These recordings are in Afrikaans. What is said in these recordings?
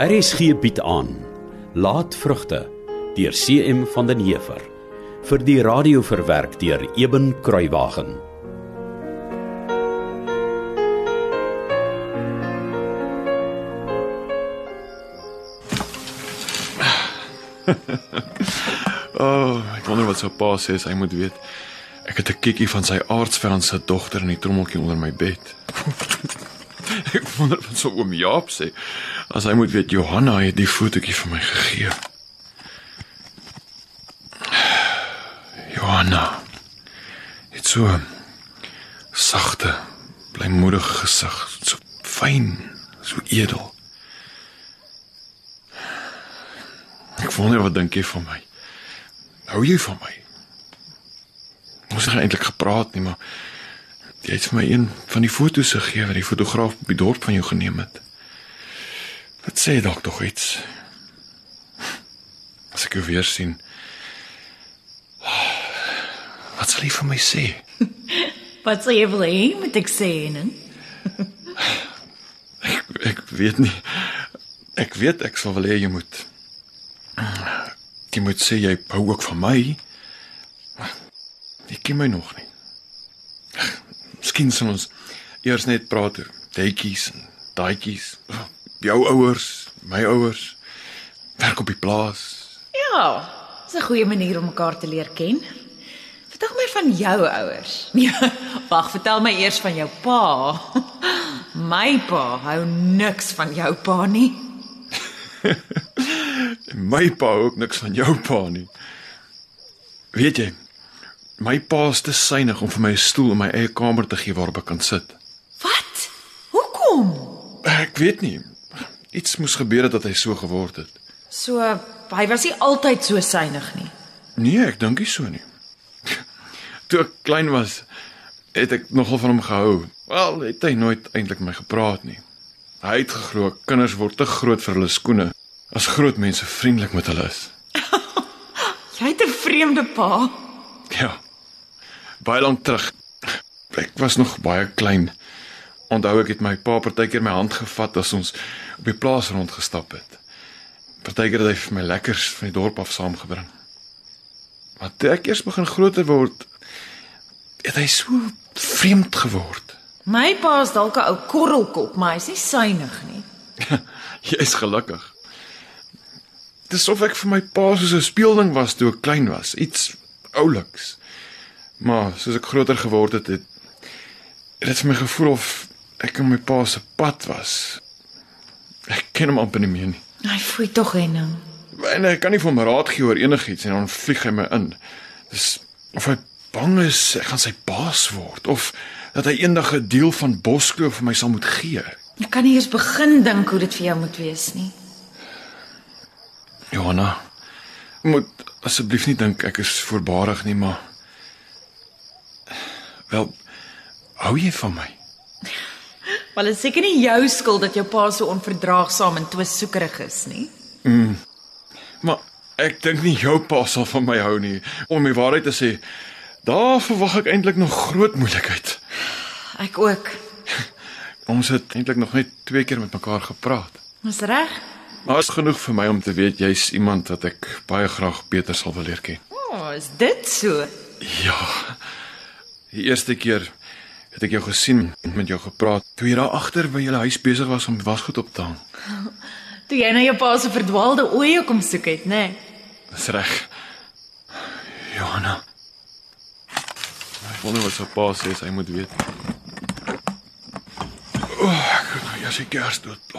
RSG bied aan Laatvrugte deur CM van den Heever vir die radio verwerk deur Eben Kruiwagen. Oh, ek wonder wat sy pa sê as hy moet weet. Ek het 'n kikkie van sy aardsvriend se dogter in die trommeltjie onder my bed. ek wonder wat sou oom Jaap sê as hy moet weet Johanna het die fotootjie vir my gegee. Johanna. Dit so sagte, blymoedige gesig, so fyn, so edel. Ek wonder wat dink jy van my? Hou jy van my? Ons het eintlik gepraat nie, maar jy het vir my een van die foto's gegee wat die fotograaf op die dorp van jou geneem het. Wat sê dalk tog iets? As ek jou weer sien. Wat sal jy vir my sê? Wat sê jy wil hê moet ek sê en? Ek ek weet nie. Ek weet ek sal wil hê jy moet jy moet sê jy hou ook van my. Jy ken my nog nie. Miskien sal ons eers net praat oor daetjies en daadjies. Jou ouers, my ouers, werk op die plaas. Ja, dis 'n goeie manier om mekaar te leer ken. Vertel my van jou ouers. Nee, wag, vertel my eers van jou pa. My pa hou niks van jou pa nie. My pa hou ook niks van jou pa nie. Weet jy, my pa is te synig om vir my 'n stoel in my eie kamer te gee waarop ek kan sit. Wat? Hoekom? Ek weet nie. Iets moes gebeur het dat hy so geword het. So, hy was nie altyd so synig nie. Nee, ek dink nie so nie. Toe ek klein was, het ek nogal van hom gehou. Wel, het hy nooit eintlik met my gepraat nie. Hy het geglo kinders word te groot vir hulle skoene as groot mense vriendelik met hulle is. Jy het 'n vreemde pa. Ja. Baie lank terug. Ek was nog baie klein. Onthou ek het my pa partykeer my hand gevat as ons op die plaas rondgestap het. Partykeer het hy vir my lekkers van die dorp af saamgebring. Maar toe ek eers begin groter word, het hy so vreemd geword. My pa is dalk 'n ou korrelkop, maar hy's nie synig nie. Jy's gelukkig. Dis of ek vir my pa soos 'n speelding was toe ek klein was, iets ouliks. Maar soos ek groter geword het, het dit vir my gevoel of ek in my pa se pad was. Ek ken hom amper nie meer nie. Hy foei tog en En ek kan nie vir hom raad gee oor enigiets en dan vlieg hy my in. Dis of hy bang is ek gaan sy baas word of dat hy eendag 'n deel van Boskloof vir my sal moet gee. ek kan nie eens begin dink hoe dit vir jou moet wees nie. Johanna, moet asseblief nie dink ek is voorbarig nie, maar wel hou jy van my? Wel, is seker nie jou skuld dat jou pa so onverdraagsaam en twissoekerig is nie. Maar ek dink nie jou pa sal van my hou nie. Om die waarheid te sê, daar verwag ek eintlik nog groot moeilikheid. Ek ook. Ons het eintlik nog net twee keer met mekaar gepraat. Dis reg. Maar is genoeg vir my om te weet jy's iemand wat ek baie graag beter sal wil leer ken. O, oh, is dit so? Ja. Die eerste keer het ek jou gesien en met jou gepraat toe jy daar agter by julle huis besig was om wasgoed op te hang. Toe jy na jou pa se verdwaalde oeye kom soek het, nê? Nee? Dis reg. Johanna. Ek wonder wat sy pa sê hy moet weet. O, oh, ek kan nou jy's die kers dood.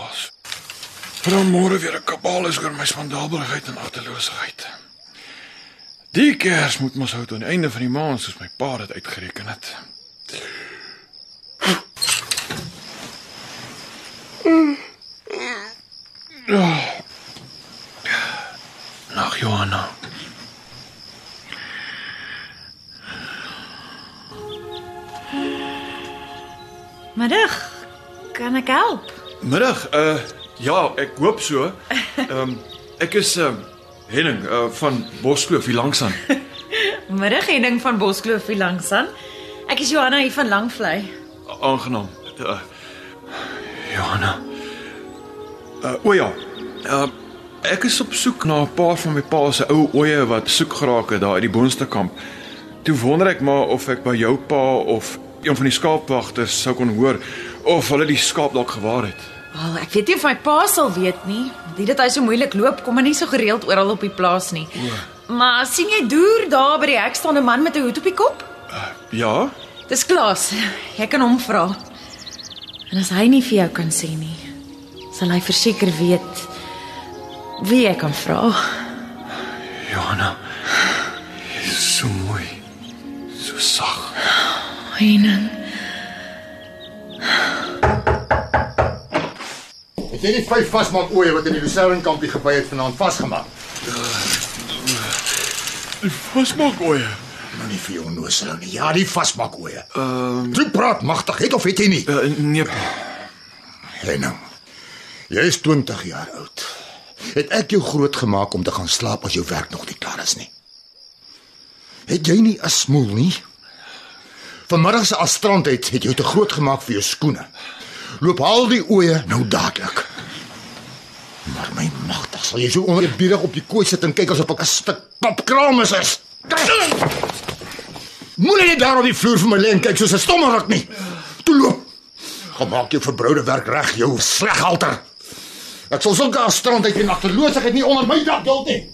Vir hom môre weer 'n kabaal is oor my spandaalbrigheid en agterloosheid. Die kers moet mos hou tot die einde van die maand soos my pa dit uitgereken het. Nag Johanna. Middag. Kan ek help? Middag. Uh ja, ek hoop so. Ehm um, ek is ehm uh, Henning uh, van Boskloof hier langs aan. Middag Henning van Boskloof hier langs aan. Ek is Johanna hier van Langvlei. Aangenaam. Uh, Johanna. Uh o ja. Uh ek is op soek na 'n paar van my pa se ou oeye wat soek geraak het daar uit die boonste kamp. Toe wonder ek maar of ek by jou pa of een van die skaapwagters sou kon hoor of hulle die skaap dalk gewaar het. Wel, ek weet nie of my pa sal weet nie. Dit dat hy so moeilik loop, kom hy nie so gereeld oral op die plaas nie. Maar sien jy deur daar by die hek staan 'n man met 'n hoed op die kop? Ja? Dis Klaas. Jy kan hom vra. En as hy nie vir jou kan sê nie, sal hy verseker weet wie ek kan vra. Johanna. Jy's so mooi. So sag. Heining. Het jy die vyf vasmaak oeye wat in die Lucerne kampie gebly het vanaand vasgemaak? Die vasmaak oeye. Maar nie vir jou onnoosel nie. Ja, die vasmaak oeye. Ehm, uh, jy praat magtig, het of het jy nie? Uh, nee. Henning. Jy is 20 jaar oud. Het ek jou groot gemaak om te gaan slaap as jou werk nog nie klaar is nie? Het jy nie 'n smoel nie? Vanmiddag se astrandheid het jou te groot gemaak vir jou skoene. Loop haal die oeye nou dadelik. Maar my magtig, sal jy so onderbiedig op die kooi sit en kyk asof ek 'n stuk papkramus is? Moenie net daar op die vloer vir my lê en kyk soos 'n stommerik nie. Toe loop. Gaan maak jou verbroude werk reg, jou sleghalter. Ek sal sulke astrandheid en agterloosheid nie onder my dak duld nie.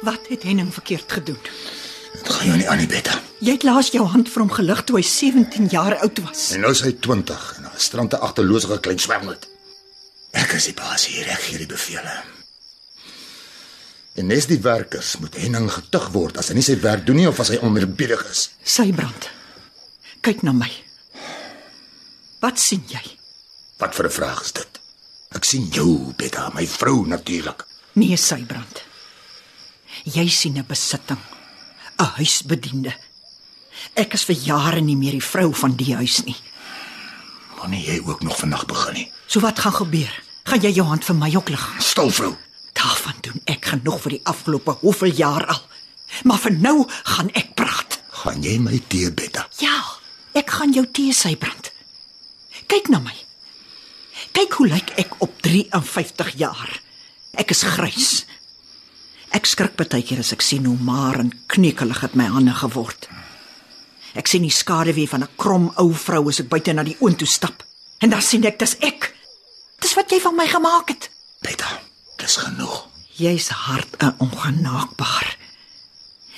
Wat het Henning verkeerd gedoen? Dit gaan jou nie aan nie, Betta. Jy het laas jou hand vir hom gelig toe hy 17 jaar oud was. En nou is hy 20 en 'n strande agterloosige klein swermlet. Ek is die baas hier, ek gee die bevele. En nes die werkers moet Henning getug word as hy nie sy werk doen nie of as hy onmerbiedig is. Sybrand. Kyk na my. Wat sien jy? Wat vir 'n vraag is dit? Ek sien jou, Betta, my vrou natuurlik. Nee, Sybrand. Jy sien 'n besitting. 'n Huisbediende. Ek is vir jare nie meer die vrou van die huis nie. Wanneer jy ook nog vandag begin nie. So wat gaan gebeur? Gaan jy jou hand vir my ook lig? Stil vrou. Daarvan doen ek genoeg vir die afgelope hoeveel jaar al. Maar vir nou gaan ek praat. Gaan jy my tee, Betta? Ja, ek gaan jou tee sybrand. Kyk na my. Kyk hoe lyk ek op 53 jaar. Ek is grys. Ek skrik baie keer as ek sien hoe maar en kneukelig het my hande geword. Ek sien die skaduwee van 'n krom ou vrou as ek buite na die oond toe stap. En dan sien ek dis ek. Dis wat jy van my gemaak het. Betta, dis genoeg. Jy's hard en ongenaakbaar.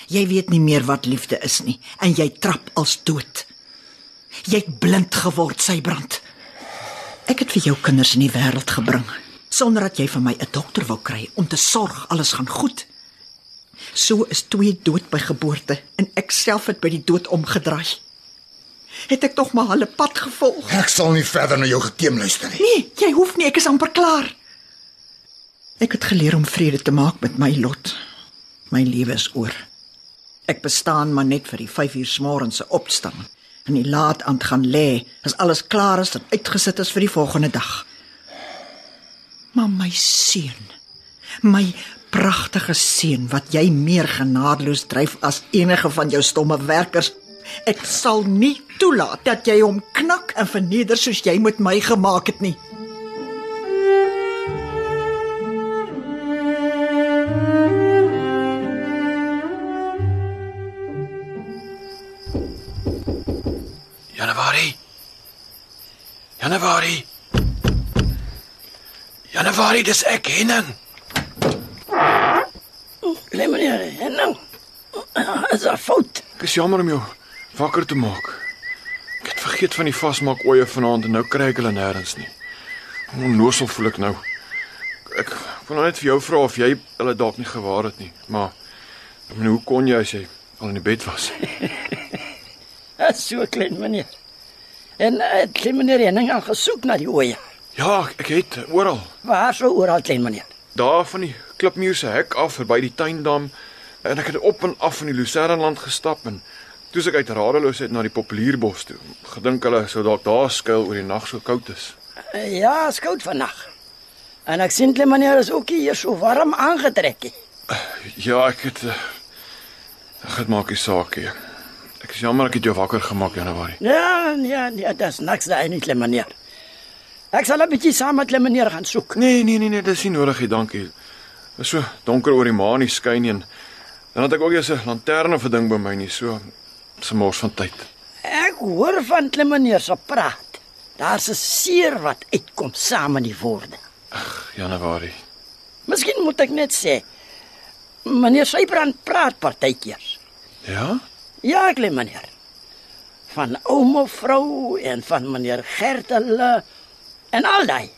Jy weet nie meer wat liefde is nie en jy trap als dood. Jy't blind geword, Sybrand. Ek het vir jou kinders in die wêreld gebring sonder dat jy vir my 'n dokter wou kry om te sorg alles gaan goed. So is twee dood by geboorte en ek self het by die dood omgedraai. Het ek tog maar hulle pad gevolg? Ek sal nie verder na jou geteem luister nie. Nee, jy hoef nie, ek is amper klaar. Ek het geleer om vrede te maak met my lot. My lewe is oor. Ek bestaan maar net vir die 5 uur môre se opstaan en die laat aand gaan lê as alles klaar is en uitgesit is vir die volgende dag. Maar my seun, my pragtige seun wat jy meer genadeloos dryf as enige van jou stomme werkers, ek sal nie toelaat dat jy hom knak en verneder soos jy met my gemaak het nie. Januarie, dis ek, Henning. Nee meneer, en nou? Is daar fout? Ek is jammer om jou wakker te maak. Ek het vergeet van die vasmaak oeye vanaand en nou kry ek hulle nêrens nie. Onnosel voel ek nou. Ek wou nou net vir jou vra of jy hulle dalk nie gewaar het nie, maar ek bedoel hoe kon jy as jy al in die bed was? Dis so klein meneer. En uh, klein meneer Henning al gesoek na die oeye. Ja, ek het oral. Waar sou oral klein meneer? Daar van die klipmuur se hek af verby die tuindam en ek het op en af van die Lucernland gestap en toe ek uit radeloosheid na die populierbos toe. Gedink hulle sou dalk daar skuil oor die nag so koud is. Uh, ja, skout vannag. En ek sien klein meneer is ook hier so warm aangetrek. Ja, ek het uh, Ag, dit maak nie saak nie. Ek is jammer ek het jou wakker gemaak Januarie. Ja, ja, ja, dis niks daai nie, kle meneer. Ek sal 'n bietjie saam met kle meneer gaan soek. Nee, nee, nee, nee, dis nie nodig nie, dankie. Dit is so donker oor die maan nie skyn nie. en Dan het ek ook eers 'n lanterne vir ding by my nie, so se mors van tyd. Ek hoor van kle meneer se praat. Daar's 'n seer wat uitkom saam met die woorde. Januarie. Miskien moet ek net sê meneer Sybrand praat partykeers. Ja? Ja, kle meneer. Van ouma vrou en van meneer Gert hulle en al daai.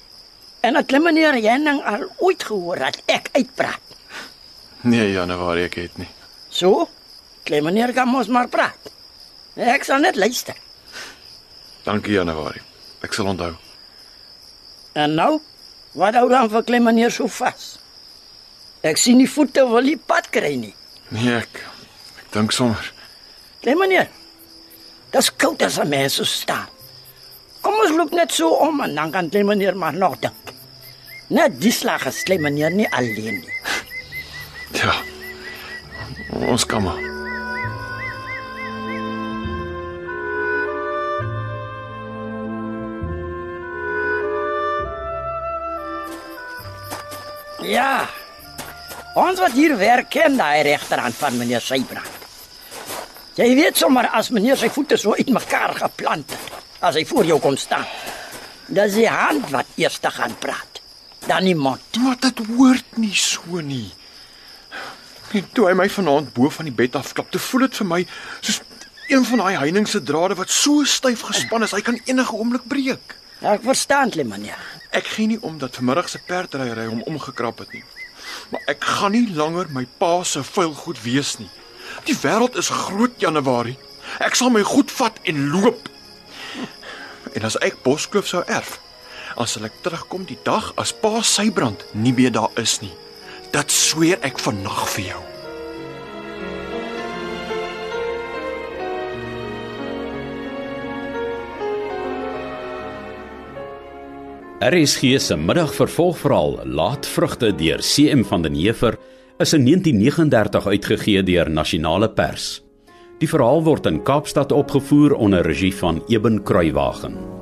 En ek kle meneer Jenning al ooit gehoor dat ek uitpraat. Nee, Januarie, ek het nie. So, kle meneer kan mos maar praat. Ek sal net luister. Dankie Januarie. Ek sal onthou. En nou, wat hou dan vir kle meneer so vas? Ek sien die voete wil nie pad kry nie. Nee, ek ek dink sommer. Kle meneer. Dis koud as 'n mens so staan. Kom ons loop net so om en dan kan kle meneer maar nog dink. Net die slag is kle meneer nie alleen nie. Ja. Ons kan maar. Ja. Ons wat hier werk ken daai regterhand van meneer Sybrand. Jy weet sommer as meneer sy voete so uitmekaar geplant het, as hy voor jou kom staan. Dis die hand wat eers te gaan praat. Dan die mond. Maar dit hoort nie so nie. En toe hy my vanaand bo van die bed afklap, toe voel dit vir my soos een van daai heiningse drade wat so styf gespan is, hy kan enige oomblik breek. Ek verstaan dit, meneer. Ek gee nie om dat vanmiddag se perdryery hom omgekrap het nie. Maar ek gaan nie langer my pa se vuil goed wees nie. Die wêreld is groot Januarie. Ek sal my goed vat en loop. En as ek Boskloof sou erf, sal ek terugkom die dag as pa Sybrand nie meer daar is nie. Dit sweer ek vannag vir jou. RSG se middagvervolgverhaal Laat vrugte deur CM van den Heever is in 1939 uitgegee deur Nasionale Pers. Die verhaal word in Kaapstad opgevoer onder regie van Eben Kruiwagen.